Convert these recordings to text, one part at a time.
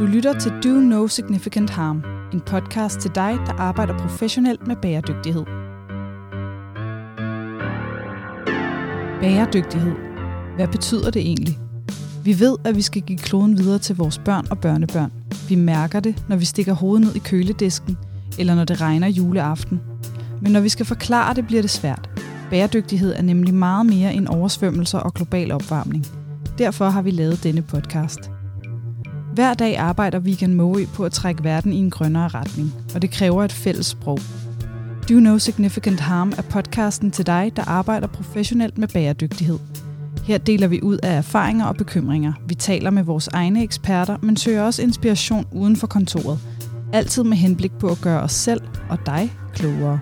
Du lytter til Do No Significant Harm, en podcast til dig, der arbejder professionelt med bæredygtighed. Bæredygtighed. Hvad betyder det egentlig? Vi ved, at vi skal give kloden videre til vores børn og børnebørn. Vi mærker det, når vi stikker hovedet ned i køledisken, eller når det regner juleaften. Men når vi skal forklare det, bliver det svært. Bæredygtighed er nemlig meget mere end oversvømmelser og global opvarmning. Derfor har vi lavet denne podcast. Hver dag arbejder Vegan Moe på at trække verden i en grønnere retning, og det kræver et fælles sprog. Do No Significant Harm er podcasten til dig, der arbejder professionelt med bæredygtighed. Her deler vi ud af erfaringer og bekymringer. Vi taler med vores egne eksperter, men søger også inspiration uden for kontoret. Altid med henblik på at gøre os selv og dig klogere.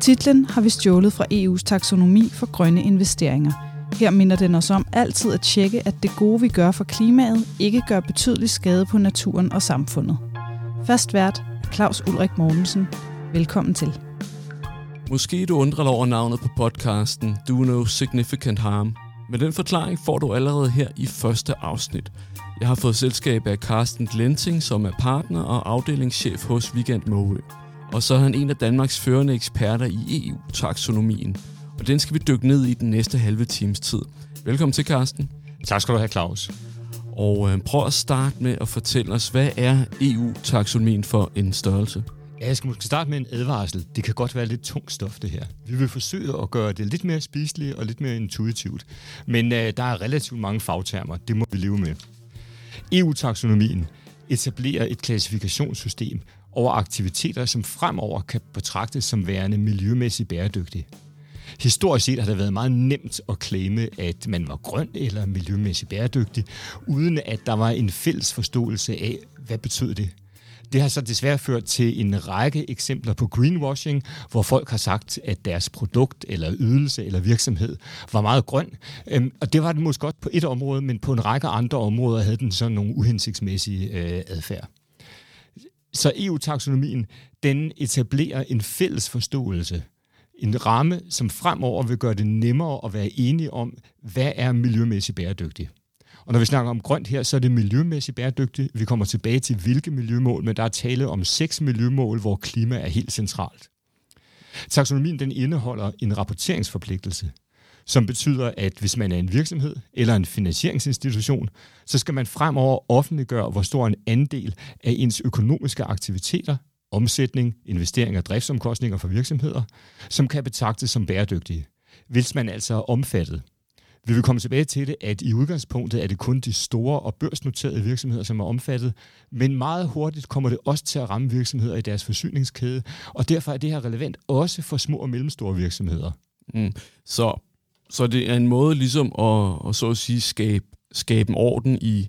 Titlen har vi stjålet fra EU's taksonomi for grønne investeringer – her minder den os om altid at tjekke, at det gode, vi gør for klimaet, ikke gør betydelig skade på naturen og samfundet. Fast vært Claus Ulrik Mortensen. Velkommen til. Måske du undrer dig over navnet på podcasten Do No Significant Harm. Men den forklaring får du allerede her i første afsnit. Jeg har fået selskab af Carsten Glenting, som er partner og afdelingschef hos Weekend Måø. Og så er han en af Danmarks førende eksperter i EU-taksonomien – og den skal vi dykke ned i den næste halve times tid. Velkommen til, Carsten. Tak skal du have, Claus. Og øh, prøv at starte med at fortælle os, hvad er EU-taksonomien for en størrelse? Ja, jeg skal måske starte med en advarsel. Det kan godt være lidt tungt stof, det her. Vi vil forsøge at gøre det lidt mere spiseligt og lidt mere intuitivt. Men øh, der er relativt mange fagtermer. Det må vi leve med. EU-taksonomien etablerer et klassifikationssystem over aktiviteter, som fremover kan betragtes som værende miljømæssigt bæredygtige. Historisk set har det været meget nemt at klemme, at man var grøn eller miljømæssigt bæredygtig, uden at der var en fælles forståelse af, hvad betød det. Det har så desværre ført til en række eksempler på greenwashing, hvor folk har sagt, at deres produkt eller ydelse eller virksomhed var meget grøn. Øhm, og det var det måske godt på et område, men på en række andre områder havde den sådan nogle uhensigtsmæssige øh, adfærd. Så EU-taksonomien, den etablerer en fælles forståelse en ramme, som fremover vil gøre det nemmere at være enige om, hvad er miljømæssigt bæredygtigt. Og når vi snakker om grønt her, så er det miljømæssigt bæredygtigt. Vi kommer tilbage til hvilke miljømål, men der er tale om seks miljømål, hvor klima er helt centralt. Taksonomien den indeholder en rapporteringsforpligtelse, som betyder, at hvis man er en virksomhed eller en finansieringsinstitution, så skal man fremover offentliggøre, hvor stor en andel af ens økonomiske aktiviteter omsætning, investering og driftsomkostninger for virksomheder, som kan betragtes som bæredygtige, hvis man altså er omfattet. Vi vil komme tilbage til det, at i udgangspunktet er det kun de store og børsnoterede virksomheder, som er omfattet, men meget hurtigt kommer det også til at ramme virksomheder i deres forsyningskæde, og derfor er det her relevant også for små og mellemstore virksomheder. Mm. Så, så det er en måde ligesom at, at så at sige, skabe, skabe en orden i,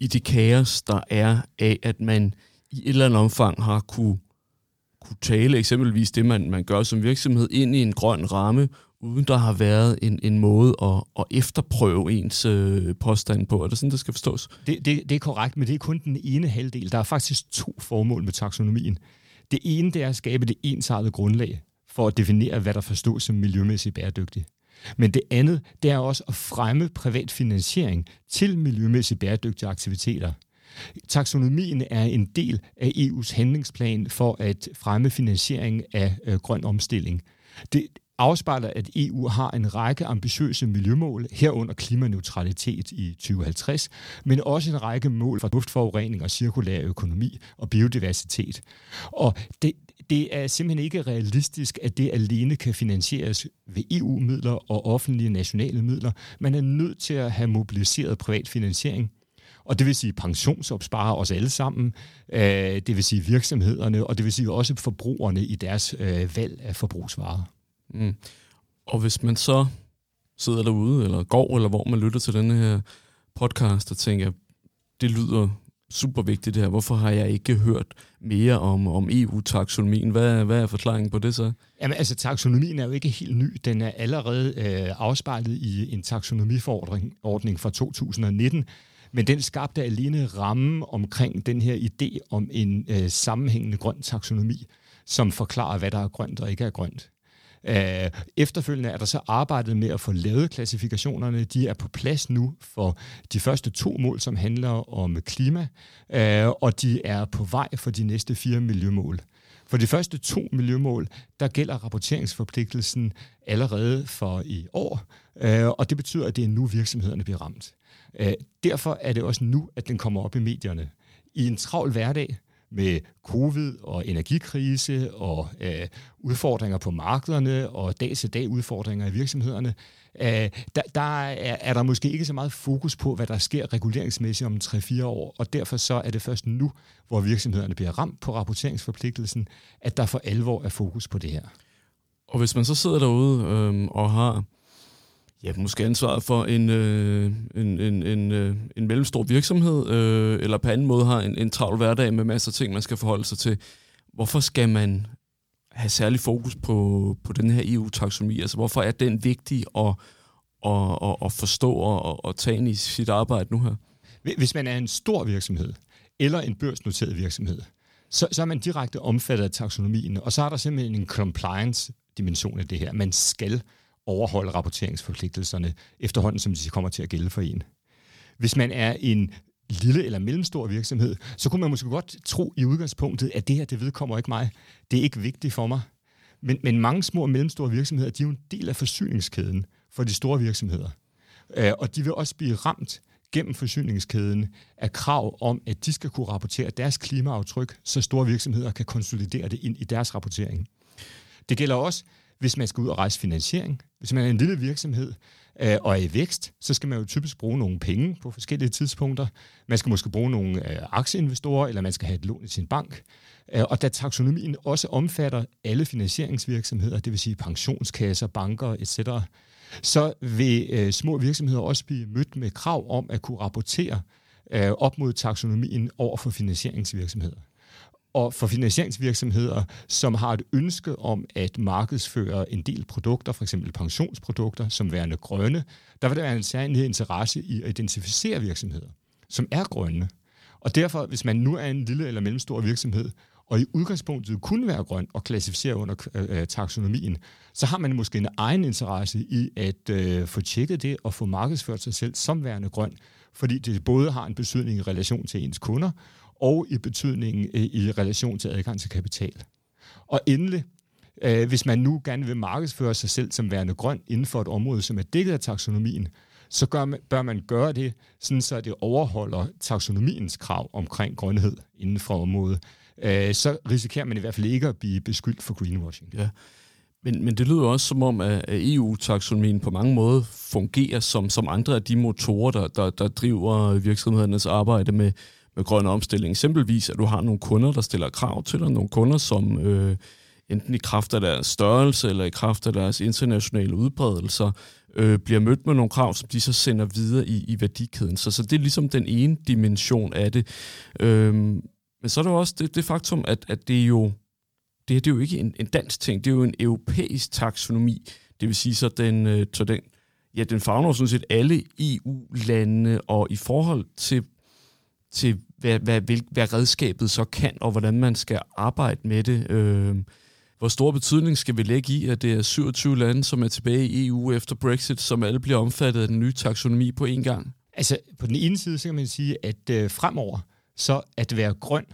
i det kaos, der er af, at man i et eller andet omfang har kunne, kunne tale eksempelvis det, man, man gør som virksomhed, ind i en grøn ramme, uden der har været en, en måde at, at efterprøve ens øh, påstand på. Er det sådan, det skal forstås? Det, det, det er korrekt, men det er kun den ene halvdel. Der er faktisk to formål med taksonomien. Det ene det er at skabe det ensartede grundlag for at definere, hvad der forstås som miljømæssigt bæredygtigt. Men det andet, det er også at fremme privat finansiering til miljømæssigt bæredygtige aktiviteter. Taksonomien er en del af EU's handlingsplan for at fremme finansiering af øh, grøn omstilling. Det afspejler, at EU har en række ambitiøse miljømål, herunder klimaneutralitet i 2050, men også en række mål for luftforurening og cirkulær økonomi og biodiversitet. Og det, det er simpelthen ikke realistisk, at det alene kan finansieres ved EU-midler og offentlige nationale midler. Man er nødt til at have mobiliseret privat finansiering og det vil sige pensionsopsparer os alle sammen, øh, det vil sige virksomhederne, og det vil sige også forbrugerne i deres øh, valg af forbrugsvarer. Mm. Og hvis man så sidder derude, eller går, eller hvor man lytter til denne her podcast, og tænker, det lyder super vigtigt det her. Hvorfor har jeg ikke hørt mere om, om EU-taksonomien? Hvad, hvad er forklaringen på det så? Jamen altså, taksonomien er jo ikke helt ny. Den er allerede øh, afspejlet i en taksonomiforordning fra 2019, men den skabte alene ramme omkring den her idé om en øh, sammenhængende grøn taksonomi, som forklarer, hvad der er grønt og ikke er grønt. Øh, efterfølgende er der så arbejdet med at få lavet klassifikationerne. De er på plads nu for de første to mål, som handler om klima, øh, og de er på vej for de næste fire miljømål. For de første to miljømål, der gælder rapporteringsforpligtelsen allerede for i år, øh, og det betyder, at det er nu virksomhederne bliver ramt. Øh, derfor er det også nu, at den kommer op i medierne. I en travl hverdag med covid og energikrise og øh, udfordringer på markederne og dag-til-dag udfordringer i virksomhederne, øh, der, der er, er der måske ikke så meget fokus på, hvad der sker reguleringsmæssigt om 3-4 år, og derfor så er det først nu, hvor virksomhederne bliver ramt på rapporteringsforpligtelsen, at der for alvor er fokus på det her. Og hvis man så sidder derude øh, og har ja, måske ansvaret for en, øh, en, en, en, øh, en mellemstor virksomhed, øh, eller på anden måde har en, en travl hverdag med masser af ting, man skal forholde sig til. Hvorfor skal man have særlig fokus på, på den her EU-taksonomi? Altså, hvorfor er den vigtig at, at, at, at forstå og at tage ind i sit arbejde nu her? Hvis man er en stor virksomhed, eller en børsnoteret virksomhed, så, så er man direkte omfattet af taksonomien, og så er der simpelthen en compliance-dimension af det her. Man skal overholde rapporteringsforpligtelserne efterhånden, som de kommer til at gælde for en. Hvis man er en lille eller mellemstor virksomhed, så kunne man måske godt tro i udgangspunktet, at det her, det vedkommer ikke mig. Det er ikke vigtigt for mig. Men, men mange små og mellemstore virksomheder, de er jo en del af forsyningskæden for de store virksomheder. Øh, og de vil også blive ramt gennem forsyningskæden af krav om, at de skal kunne rapportere deres klimaaftryk, så store virksomheder kan konsolidere det ind i deres rapportering. Det gælder også hvis man skal ud og rejse finansiering. Hvis man er en lille virksomhed øh, og er i vækst, så skal man jo typisk bruge nogle penge på forskellige tidspunkter. Man skal måske bruge nogle øh, aktieinvestorer, eller man skal have et lån i sin bank. Øh, og da taksonomien også omfatter alle finansieringsvirksomheder, det vil sige pensionskasser, banker etc., så vil øh, små virksomheder også blive mødt med krav om at kunne rapportere øh, op mod taksonomien over for finansieringsvirksomheder og for finansieringsvirksomheder, som har et ønske om at markedsføre en del produkter, f.eks. pensionsprodukter, som værende grønne, der vil der være en særlig interesse i at identificere virksomheder, som er grønne. Og derfor, hvis man nu er en lille eller mellemstor virksomhed, og i udgangspunktet kunne være grøn og klassificere under øh, øh taksonomien, så har man måske en egen interesse i at øh, få tjekket det og få markedsført sig selv som værende grøn, fordi det både har en betydning i relation til ens kunder, og i betydningen øh, i relation til adgang til kapital. Og endelig, øh, hvis man nu gerne vil markedsføre sig selv som værende grøn inden for et område, som er dækket af taksonomien, så gør man, bør man gøre det, sådan så det overholder taksonomiens krav omkring grønhed inden for området. Øh, så risikerer man i hvert fald ikke at blive beskyldt for greenwashing. Ja. Men, men det lyder også som om, at EU-taksonomien på mange måder fungerer som, som andre af de motorer, der, der, der driver virksomhedernes arbejde med, med grøn omstilling. Eksempelvis, at du har nogle kunder, der stiller krav til dig, nogle kunder, som øh, enten i kraft af deres størrelse eller i kraft af deres internationale udbredelser, øh, bliver mødt med nogle krav, som de så sender videre i, i værdikæden. Så, så det er ligesom den ene dimension af det. Øh, men så er der også det, det faktum, at, at det er jo det, det er jo ikke en, en dansk ting, det er jo en europæisk taksonomi. Det vil sige, så den, øh, så den, ja, den fagner sådan set alle EU-lande, og i forhold til til hvad, hvad, hvad redskabet så kan, og hvordan man skal arbejde med det. Øh, hvor stor betydning skal vi lægge i, at det er 27 lande, som er tilbage i EU efter Brexit, som alle bliver omfattet af den nye taksonomi på én gang? Altså, på den ene side, så kan man sige, at øh, fremover, så at være grøn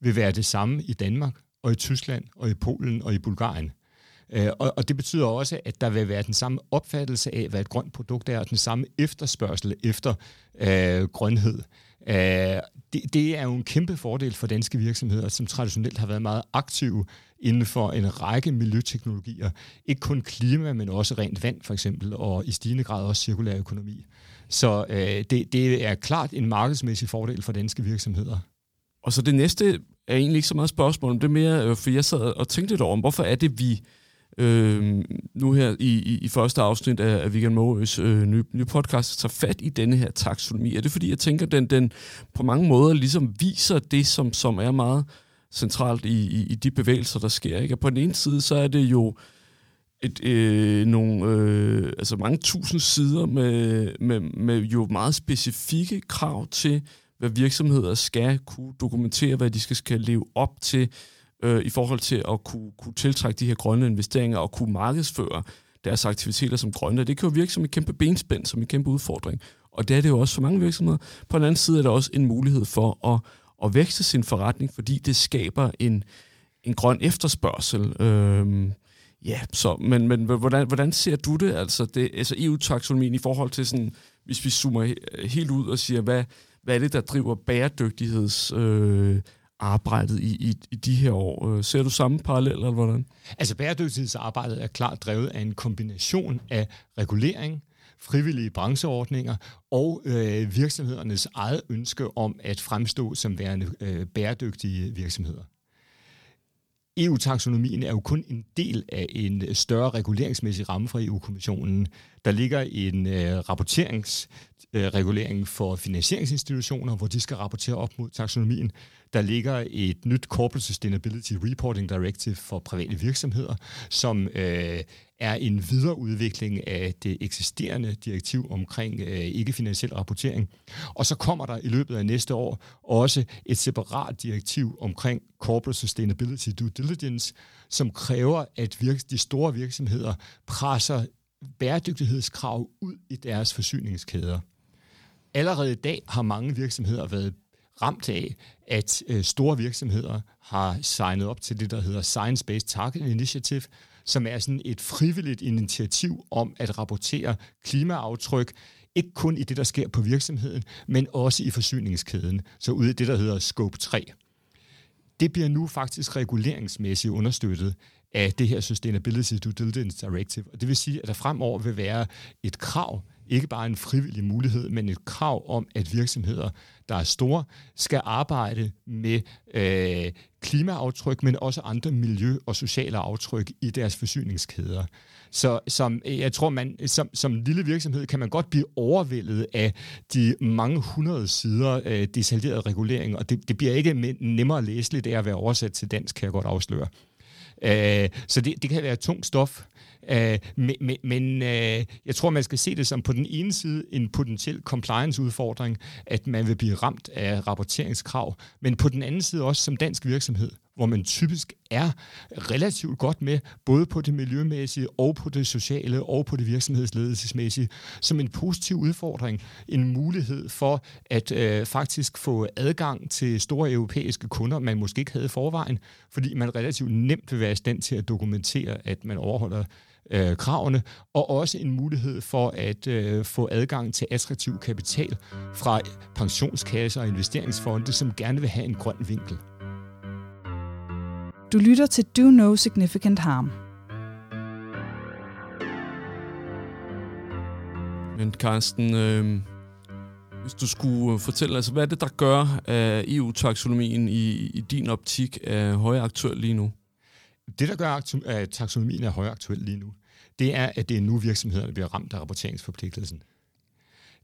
vil være det samme i Danmark, og i Tyskland, og i Polen, og i Bulgarien. Øh, og, og det betyder også, at der vil være den samme opfattelse af, hvad et grønt produkt er, og den samme efterspørgsel efter øh, grønhed. Øh, det, det er jo en kæmpe fordel for danske virksomheder, som traditionelt har været meget aktive inden for en række miljøteknologier. Ikke kun klima, men også rent vand for eksempel, og i stigende grad også cirkulær økonomi. Så øh, det, det er klart en markedsmæssig fordel for danske virksomheder. Og så det næste er egentlig ikke så meget spørgsmål, det er mere, øh, for jeg sad og tænkte lidt over, hvorfor er det, vi øh, nu her i, i, i første afsnit af, af Vegan Moes øh, nye, nye podcast tager fat i denne her taksonomi? Er det fordi, jeg tænker, den, den på mange måder ligesom viser det, som, som er meget centralt i, i, i de bevægelser, der sker? Ikke? Og på den ene side, så er det jo et, øh, nogle, øh, altså mange tusind sider med, med, med jo meget specifikke krav til, hvad virksomheder skal kunne dokumentere, hvad de skal, skal leve op til, øh, i forhold til at kunne, kunne tiltrække de her grønne investeringer og kunne markedsføre deres aktiviteter som grønne. Det kan jo virke som et kæmpe benspænd, som en kæmpe udfordring. Og det er det jo også for mange virksomheder. På den anden side er der også en mulighed for at, at vækste sin forretning, fordi det skaber en, en grøn efterspørgsel. Øhm, ja, så, men, men hvordan, hvordan ser du det, altså, det, altså EU-taksonomien i forhold til sådan, hvis vi zoomer helt ud og siger, hvad, hvad er det, der driver bæredygtigheds... Øh, arbejdet i, i, i de her år. Øh, ser du samme parallel, eller hvordan? Altså bæredygtighedsarbejdet er klart drevet af en kombination af regulering, frivillige brancheordninger og øh, virksomhedernes eget ønske om at fremstå som værende øh, bæredygtige virksomheder. EU-taksonomien er jo kun en del af en større reguleringsmæssig ramme fra EU-kommissionen. Der ligger en øh, rapporteringsregulering øh, for finansieringsinstitutioner, hvor de skal rapportere op mod taksonomien. Der ligger et nyt Corporate Sustainability Reporting Directive for private virksomheder, som øh, er en videreudvikling af det eksisterende direktiv omkring øh, ikke-finansiel rapportering. Og så kommer der i løbet af næste år også et separat direktiv omkring Corporate Sustainability Due Diligence, som kræver, at vir- de store virksomheder presser bæredygtighedskrav ud i deres forsyningskæder. Allerede i dag har mange virksomheder været ramt af, at øh, store virksomheder har signet op til det, der hedder Science Based Target Initiative, som er sådan et frivilligt initiativ om at rapportere klimaaftryk, ikke kun i det, der sker på virksomheden, men også i forsyningskæden, så ud i det, der hedder Scope 3. Det bliver nu faktisk reguleringsmæssigt understøttet af det her Sustainability Due Diligence Directive. Og det vil sige, at der fremover vil være et krav ikke bare en frivillig mulighed, men et krav om, at virksomheder, der er store, skal arbejde med øh, klimaaftryk, men også andre miljø- og sociale aftryk i deres forsyningskæder. Så som, jeg tror, man som, som lille virksomhed kan man godt blive overvældet af de mange hundrede sider øh, detaljeret regulering, og det, det bliver ikke nemmere læseligt af at være oversat til dansk, kan jeg godt afsløre. Øh, så det, det kan være tungt stof. Øh, men men, men øh, jeg tror, man skal se det som på den ene side en potentiel compliance-udfordring, at man vil blive ramt af rapporteringskrav, men på den anden side også som dansk virksomhed, hvor man typisk er relativt godt med, både på det miljømæssige og på det sociale og på det virksomhedsledelsesmæssige, som en positiv udfordring, en mulighed for at øh, faktisk få adgang til store europæiske kunder, man måske ikke havde i forvejen, fordi man relativt nemt vil være i stand til at dokumentere, at man overholder øh, kravene, og også en mulighed for at øh, få adgang til attraktiv kapital fra pensionskasser og investeringsfonde, som gerne vil have en grøn vinkel. Du lytter til Do No Significant Harm. Men Carsten, øh, hvis du skulle fortælle, altså, hvad er det, der gør, at EU-taksonomien i, i din optik er højaktuel lige nu? Det, der gør, at taksonomien er højaktuel lige nu, det er, at det er nu virksomhederne bliver ramt af rapporteringsforpligtelsen.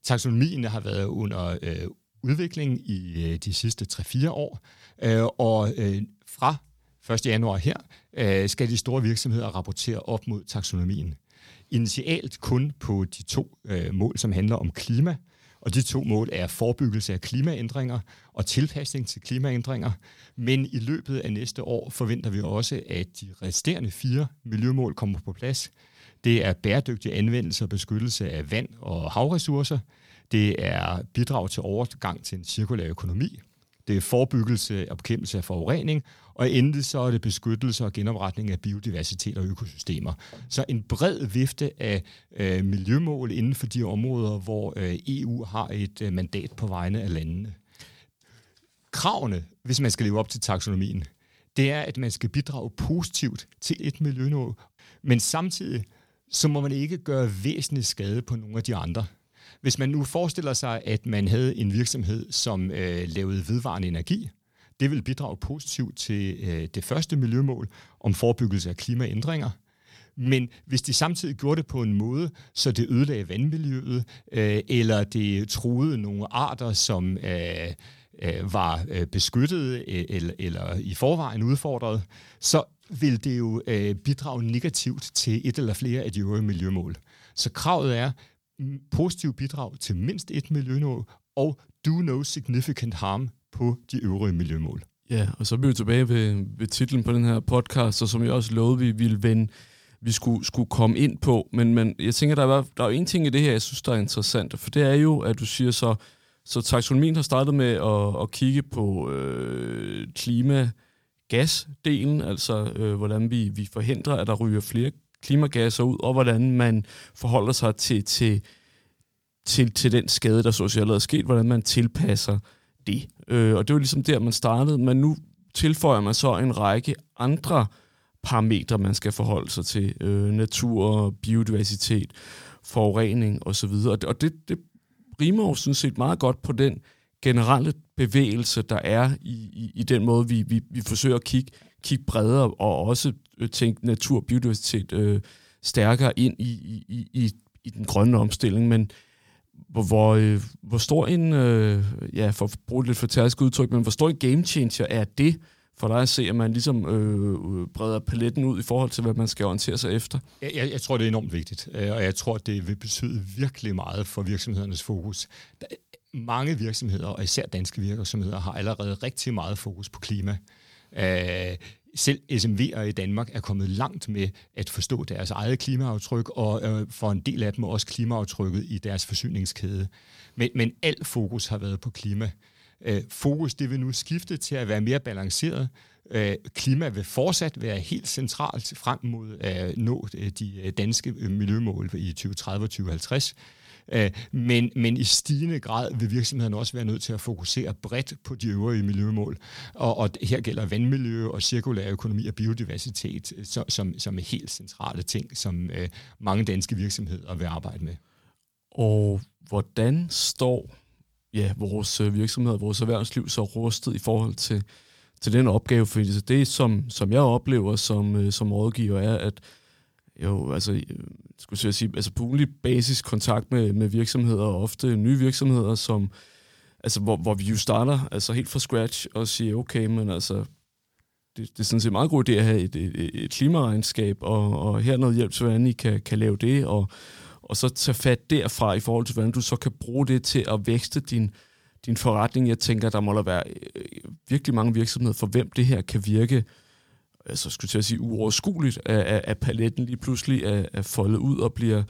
Taksonomien har været under øh, udvikling i øh, de sidste 3-4 år, øh, og øh, fra 1. januar her øh, skal de store virksomheder rapportere op mod taksonomien. Initialt kun på de to øh, mål, som handler om klima, og de to mål er forebyggelse af klimaændringer og tilpasning til klimaændringer. Men i løbet af næste år forventer vi også, at de resterende fire miljømål kommer på plads. Det er bæredygtig anvendelse og beskyttelse af vand og havressourcer. Det er bidrag til overgang til en cirkulær økonomi. Det er forebyggelse og bekæmpelse af forurening. Og endelig så er det beskyttelse og genopretning af biodiversitet og økosystemer. Så en bred vifte af øh, miljømål inden for de områder, hvor øh, EU har et øh, mandat på vegne af landene. Kravene, hvis man skal leve op til taksonomien, det er, at man skal bidrage positivt til et miljømål, men samtidig så må man ikke gøre væsentlig skade på nogle af de andre. Hvis man nu forestiller sig, at man havde en virksomhed, som øh, lavede vedvarende energi, det vil bidrage positivt til øh, det første miljømål om forebyggelse af klimaændringer. Men hvis de samtidig gjorde det på en måde, så det ødelagde vandmiljøet, øh, eller det truede nogle arter, som øh, øh, var øh, beskyttet øh, eller, eller i forvejen udfordret, så vil det jo øh, bidrage negativt til et eller flere af de øvrige miljømål. Så kravet er positive bidrag til mindst et miljømål, og do no significant harm på de øvrige miljømål. Ja, og så er vi jo tilbage ved, ved titlen på den her podcast, og som jeg også lovede, vi ville vende, vi skulle, skulle komme ind på. Men, men jeg tænker, der er, der er jo en ting i det her, jeg synes, der er interessant, for det er jo, at du siger så, så taksonomien har startet med at, at kigge på øh, klimagasdelen, altså øh, hvordan vi, vi forhindrer, at der ryger flere klimagasser ud, og hvordan man forholder sig til, til, til, til den skade, der så allerede er sket, hvordan man tilpasser det. Øh, og det var ligesom der, man startede, men nu tilføjer man så en række andre parametre, man skal forholde sig til. Øh, natur, biodiversitet, forurening osv. Og det, det rimer jo sådan set meget godt på den generelle bevægelse, der er i, i, i den måde, vi, vi, vi forsøger at kigge, kigge bredere og også øh, tænke natur og biodiversitet øh, stærkere ind i, i, i, i den grønne omstilling. Men hvor, hvor, øh, hvor stor en, øh, ja, for at bruge et lidt fortærsk udtryk, men hvor stor en game changer er det for dig at se, at man ligesom øh, øh, breder paletten ud i forhold til, hvad man skal orientere sig efter? Jeg, jeg, jeg tror, det er enormt vigtigt, øh, og jeg tror, det vil betyde virkelig meget for virksomhedernes fokus. Der, mange virksomheder, og især danske virksomheder, har allerede rigtig meget fokus på klima. Øh, selv SMV'er i Danmark er kommet langt med at forstå deres eget klimaaftryk, og øh, for en del af dem også klimaaftrykket i deres forsyningskæde. Men, men alt fokus har været på klima. Øh, fokus det vil nu skifte til at være mere balanceret. Øh, klima vil fortsat være helt centralt frem mod at nå øh, de øh, danske øh, miljømål i 2030 og 2050. Øh, men, men i stigende grad vil virksomhederne også være nødt til at fokusere bredt på de øvrige miljømål. Og, og her gælder vandmiljø og cirkulær økonomi og biodiversitet øh, som, som er helt centrale ting, som øh, mange danske virksomheder vil arbejde med. Og hvordan står ja, vores øh, virksomheder, vores erhvervsliv så rustet i forhold til, til den opgave? Fordi det, som, som jeg oplever som, som rådgiver, er, at jo, altså, skulle jeg sige, altså på ugenlig basis kontakt med, med virksomheder, og ofte nye virksomheder, som, altså, hvor, hvor vi jo starter altså helt fra scratch og siger, okay, men altså, det, det er sådan set meget god idé at have et, et, et klimaregnskab, og, og her noget hjælp til, hvordan I kan, kan lave det, og, og så tage fat derfra i forhold til, hvordan du så kan bruge det til at vækste din, din forretning. Jeg tænker, der må der være øh, øh, virkelig mange virksomheder, for hvem det her kan virke altså, skulle jeg sige, uoverskueligt, at, at paletten lige pludselig er, er foldet ud og bliver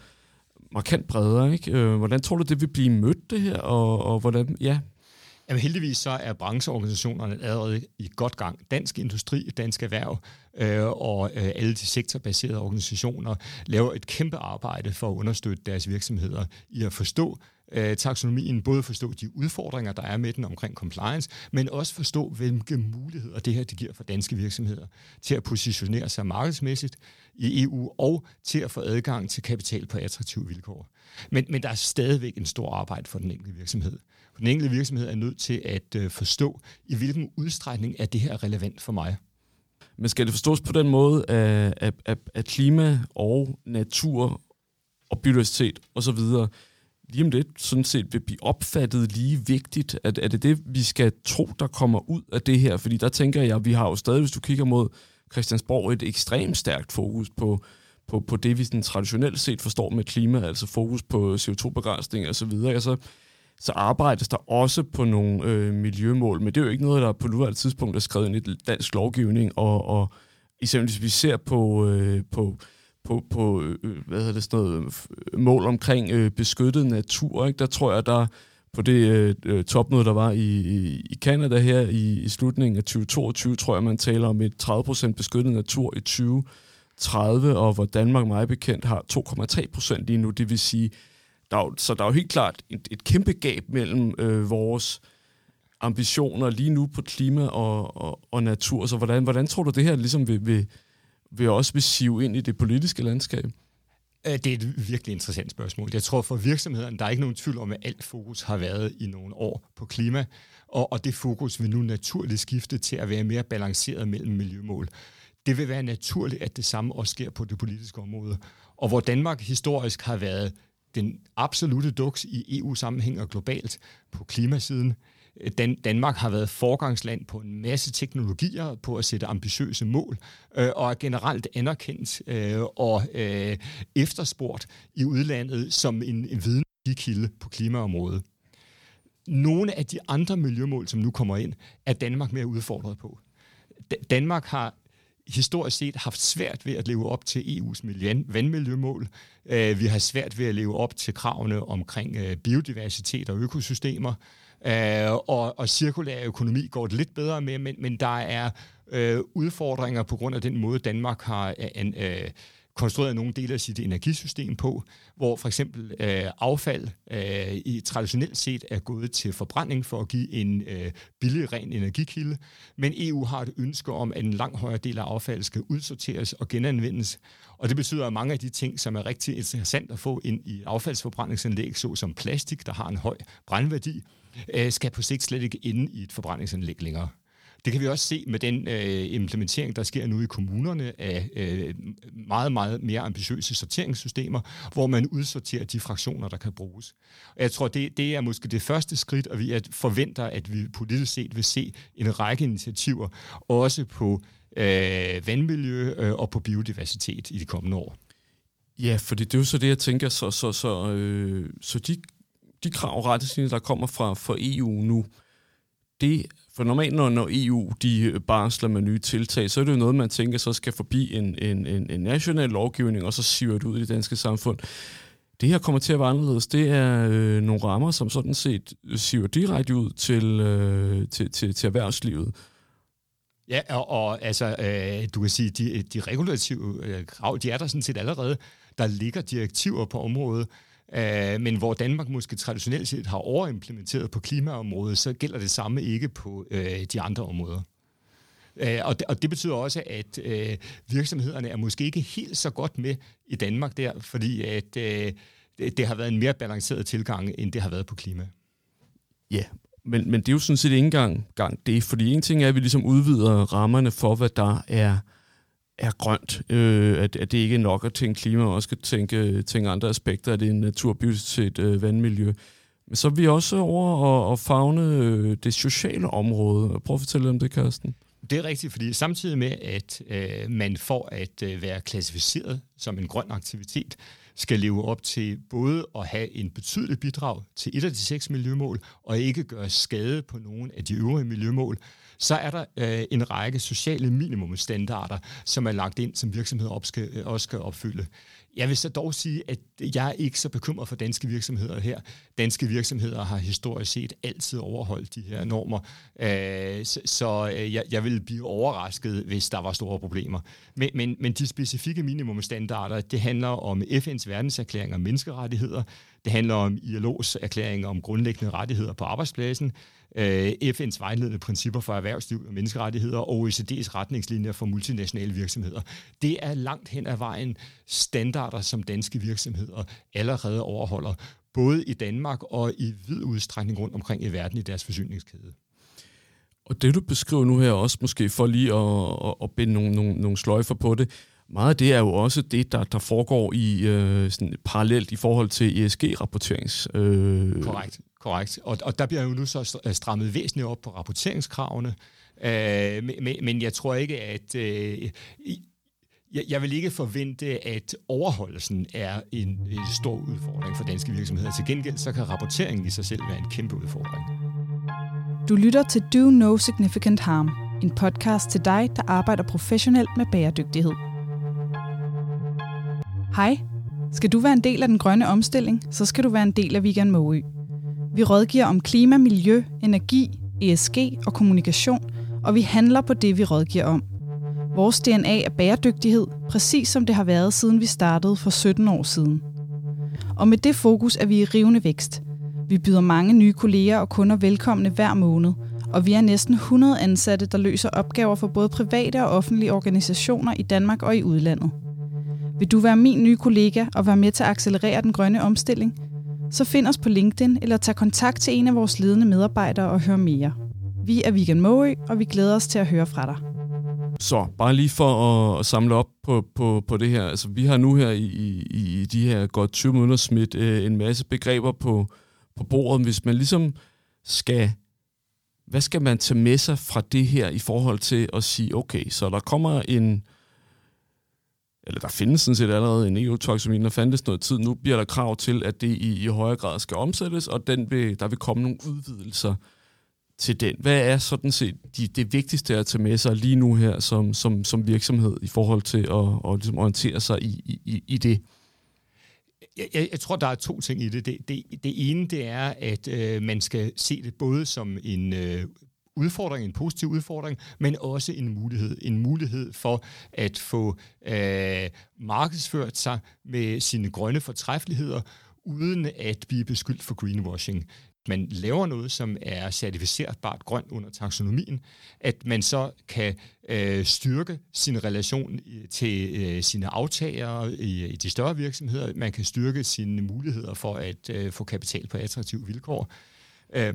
markant bredere. Ikke? Øh, hvordan tror du, det vil blive mødt, det her? Og, og hvordan, ja, Jamen heldigvis så er brancheorganisationerne allerede i godt gang. Dansk Industri, Dansk Erhverv øh, og øh, alle de sektorbaserede organisationer laver et kæmpe arbejde for at understøtte deres virksomheder i at forstå øh, taksonomien, både forstå de udfordringer, der er med den omkring compliance, men også forstå, hvilke muligheder det her det giver for danske virksomheder til at positionere sig markedsmæssigt i EU og til at få adgang til kapital på attraktive vilkår. Men, men der er stadigvæk en stor arbejde for den enkelte virksomhed. Den enkelte virksomhed er nødt til at øh, forstå, i hvilken udstrækning er det her relevant for mig. Men skal det forstås på den måde, at, at, at klima og natur og biodiversitet osv., lige om lidt sådan set vil blive opfattet lige vigtigt? Er, er det det, vi skal tro, der kommer ud af det her? Fordi der tænker jeg, at vi har jo stadig, hvis du kigger mod Christiansborg, et ekstremt stærkt fokus på, på, på det, vi sådan traditionelt set forstår med klima, altså fokus på CO2-begrænsning og så videre. Altså, så arbejdes der også på nogle øh, miljømål, men det er jo ikke noget, der på nuværende tidspunkt er skrevet ind i dansk lovgivning, og, og eksempelvis vi ser på, øh, på på, på øh, øh, hvad hedder det, sådan noget, øh, mål omkring øh, beskyttet natur. Ikke? Der tror jeg, der på det øh, øh topmøde, der var i, i, i Canada her i, i slutningen af 2022, tror jeg, man taler om et 30% beskyttet natur i 2030, og hvor Danmark meget bekendt har 2,3% lige nu. Det vil sige, der er, så der er jo helt klart et, et kæmpe gab mellem øh, vores ambitioner lige nu på klima og, og, og natur. Så hvordan, hvordan tror du, det her ligesom vil, vil, vil også vil sive ind i det politiske landskab? Øh, det er et virkelig interessant spørgsmål. Jeg tror for virksomhederne, der er ikke nogen tvivl om, at alt fokus har været i nogle år på klima, og, og det fokus vil nu naturligt skifte til at være mere balanceret mellem miljømål. Det vil være naturligt, at det samme også sker på det politiske område. Og hvor Danmark historisk har været den absolute duks i EU-sammenhæng og globalt på klimasiden, Dan- Danmark har været forgangsland på en masse teknologier, på at sætte ambitiøse mål, øh, og er generelt anerkendt øh, og øh, efterspurgt i udlandet som en, en viden kilde på klimaområdet. nogle af de andre miljømål, som nu kommer ind, er Danmark mere udfordret på. Danmark har historisk set haft svært ved at leve op til EU's vandmiljømål. Øh, vi har svært ved at leve op til kravene omkring øh, biodiversitet og økosystemer. Øh, og, og cirkulær økonomi går det lidt bedre med, men, men der er øh, udfordringer på grund af den måde, Danmark har øh, en, øh, konstrueret nogle dele af sit energisystem på, hvor for eksempel øh, affald øh, i traditionelt set er gået til forbrænding for at give en øh, billig, ren energikilde, men EU har et ønske om, at en lang højere del af affaldet skal udsorteres og genanvendes, og det betyder, at mange af de ting, som er rigtig interessant at få ind i affaldsforbrændingsanlæg, såsom plastik, der har en høj brændværdi, øh, skal på sigt slet ikke inde i et forbrændingsanlæg længere. Det kan vi også se med den øh, implementering, der sker nu i kommunerne af øh, meget, meget mere ambitiøse sorteringssystemer, hvor man udsorterer de fraktioner, der kan bruges. Jeg tror, det, det er måske det første skridt, og vi forventer, at vi politisk set vil se en række initiativer, også på øh, vandmiljø øh, og på biodiversitet i de kommende år. Ja, for det er jo så det, jeg tænker, så, så, så, øh, så de, de krav og retningslinjer, der kommer fra, fra EU nu, det for normalt, når, når EU de øh, barsler med nye tiltag, så er det jo noget, man tænker, så skal forbi en, en, en, en national lovgivning, og så siver det ud i det danske samfund. Det her kommer til at være anderledes. Det er øh, nogle rammer, som sådan set siver direkte ud til, øh, til, til, til erhvervslivet. Ja, og, og altså, øh, du kan sige, de, de regulative øh, krav, de er der sådan set allerede. Der ligger direktiver på området, Øh, men hvor Danmark måske traditionelt set har overimplementeret på klimaområdet, så gælder det samme ikke på øh, de andre områder. Øh, og, det, og det betyder også, at øh, virksomhederne er måske ikke helt så godt med i Danmark der, fordi at øh, det, det har været en mere balanceret tilgang, end det har været på klima. Ja, men, men det er jo sådan set ikke engang gang det, fordi en ting er, at vi ligesom udvider rammerne for, hvad der er er grønt, øh, at, at det ikke er nok at tænke klima, og også skal tænke, tænke andre aspekter af det naturbiodiversitet, øh, vandmiljø. Men så er vi også over at, at fagne øh, det sociale område. Prøv at fortælle om det, Karsten. Det er rigtigt, fordi samtidig med, at øh, man får at øh, være klassificeret som en grøn aktivitet, skal leve op til både at have en betydelig bidrag til et af de seks miljømål, og ikke gøre skade på nogen af de øvrige miljømål, så er der øh, en række sociale minimumstandarder, som er lagt ind, som virksomheder op skal, øh, også skal opfylde. Jeg vil så dog sige, at jeg er ikke så bekymret for danske virksomheder her. Danske virksomheder har historisk set altid overholdt de her normer, øh, så, så øh, jeg, jeg ville blive overrasket, hvis der var store problemer. Men, men, men de specifikke minimumstandarder, det handler om FN's verdenserklæring om menneskerettigheder, det handler om ILO's erklæring om grundlæggende rettigheder på arbejdspladsen, øh, FN's vejledende principper for erhvervsliv og menneskerettigheder og OECD's retningslinjer for multinationale virksomheder. Det er langt hen ad vejen standarder, som danske virksomheder allerede overholder, både i Danmark og i vid udstrækning rundt omkring i verden i deres forsyningskæde. Og det du beskriver nu her også, måske for lige at, at, at binde nogle, nogle, nogle sløjfer på det, meget af det er jo også det, der, der foregår i øh, sådan parallelt i forhold til ESG-rapporterings. Øh, Korrekt. Korrekt. Og, og der bliver jo nu så strammet væsentligt op på rapporteringskravene, øh, men, men jeg tror ikke, at... Øh, jeg, jeg vil ikke forvente, at overholdelsen er en, en stor udfordring for danske virksomheder. Til gengæld så kan rapporteringen i sig selv være en kæmpe udfordring. Du lytter til Do No Significant Harm, en podcast til dig, der arbejder professionelt med bæredygtighed. Hej. Skal du være en del af den grønne omstilling, så skal du være en del af Vegan Måø. Vi rådgiver om klima, miljø, energi, ESG og kommunikation, og vi handler på det, vi rådgiver om. Vores DNA er bæredygtighed, præcis som det har været, siden vi startede for 17 år siden. Og med det fokus er vi i rivende vækst. Vi byder mange nye kolleger og kunder velkomne hver måned, og vi er næsten 100 ansatte, der løser opgaver for både private og offentlige organisationer i Danmark og i udlandet. Vil du være min nye kollega og være med til at accelerere den grønne omstilling – så find os på LinkedIn eller tag kontakt til en af vores ledende medarbejdere og hør mere. Vi er Vegan Måø, og vi glæder os til at høre fra dig. Så bare lige for at samle op på, på, på det her. Altså, vi har nu her i, i, i de her godt 20 minutter smidt øh, en masse begreber på, på bordet. Hvis man ligesom skal... Hvad skal man tage med sig fra det her i forhold til at sige, okay, så der kommer en eller der findes sådan set allerede en EU-taksonomi, der fandtes noget tid. Nu bliver der krav til, at det i, i højere grad skal omsættes, og den vil, der vil komme nogle udvidelser til den. Hvad er sådan set de, det vigtigste at tage med sig lige nu her som, som, som virksomhed i forhold til at, at ligesom orientere sig i, i, i det? Jeg, jeg tror, der er to ting i det. Det, det, det ene det er, at øh, man skal se det både som en øh, udfordring, en positiv udfordring, men også en mulighed. En mulighed for at få øh, markedsført sig med sine grønne fortræffeligheder, uden at blive beskyldt for greenwashing man laver noget, som er certificerbart grønt under taksonomien, at man så kan øh, styrke sin relation øh, til øh, sine aftagere i, i de større virksomheder. Man kan styrke sine muligheder for at øh, få kapital på attraktive vilkår. Øh,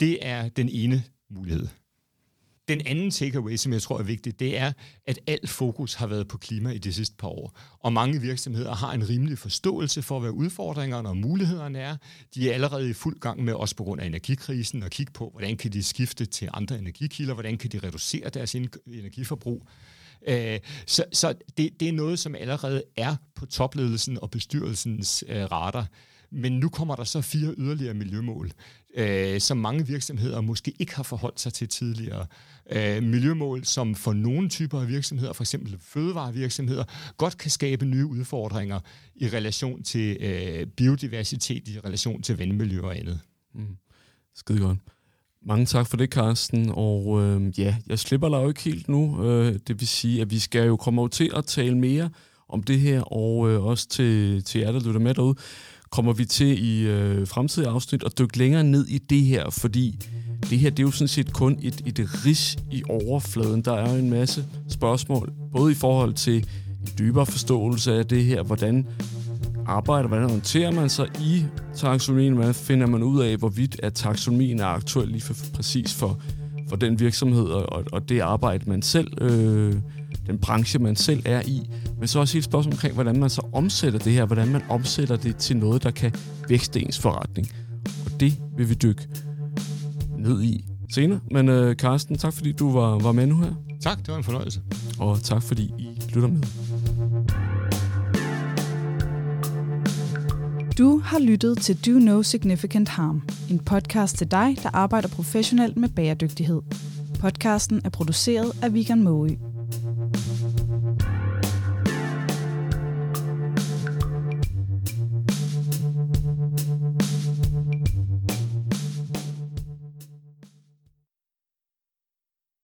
det er den ene mulighed. Den anden takeaway, som jeg tror er vigtig, det er, at alt fokus har været på klima i de sidste par år. Og mange virksomheder har en rimelig forståelse for, hvad udfordringerne og mulighederne er. De er allerede i fuld gang med, også på grund af energikrisen, at kigge på, hvordan kan de skifte til andre energikilder, hvordan kan de reducere deres energiforbrug. Øh, så så det, det er noget, som allerede er på topledelsen og bestyrelsens øh, radar. Men nu kommer der så fire yderligere miljømål, øh, som mange virksomheder måske ikke har forholdt sig til tidligere. Øh, miljømål, som for nogle typer af virksomheder, for eksempel fødevarevirksomheder, godt kan skabe nye udfordringer i relation til øh, biodiversitet, i relation til vandmiljø og andet. Mm. Skide godt. Mange tak for det, Carsten. Og øh, ja, jeg slipper dig jo ikke helt nu. Øh, det vil sige, at vi skal jo komme over til at tale mere om det her, og øh, også til, til jer, der lytter med derude kommer vi til i øh, fremtidige afsnit at dykke længere ned i det her, fordi det her det er jo sådan set kun et, et ris i overfladen. Der er jo en masse spørgsmål, både i forhold til en dybere forståelse af det her, hvordan arbejder, hvordan håndterer man sig i taxonomien, hvordan finder man ud af, hvorvidt at taxonomien er aktuel lige for, præcis for, for den virksomhed og, og det arbejde, man selv øh, den branche, man selv er i, men så også et spørgsmål omkring, hvordan man så omsætter det her, hvordan man omsætter det til noget, der kan vækste ens forretning. Og det vil vi dykke ned i senere. Men uh, Carsten, tak fordi du var, var med nu her. Tak, det var en fornøjelse. Og tak fordi I lytter med. Du har lyttet til Do No Significant Harm, en podcast til dig, der arbejder professionelt med bæredygtighed. Podcasten er produceret af Vigan Måge.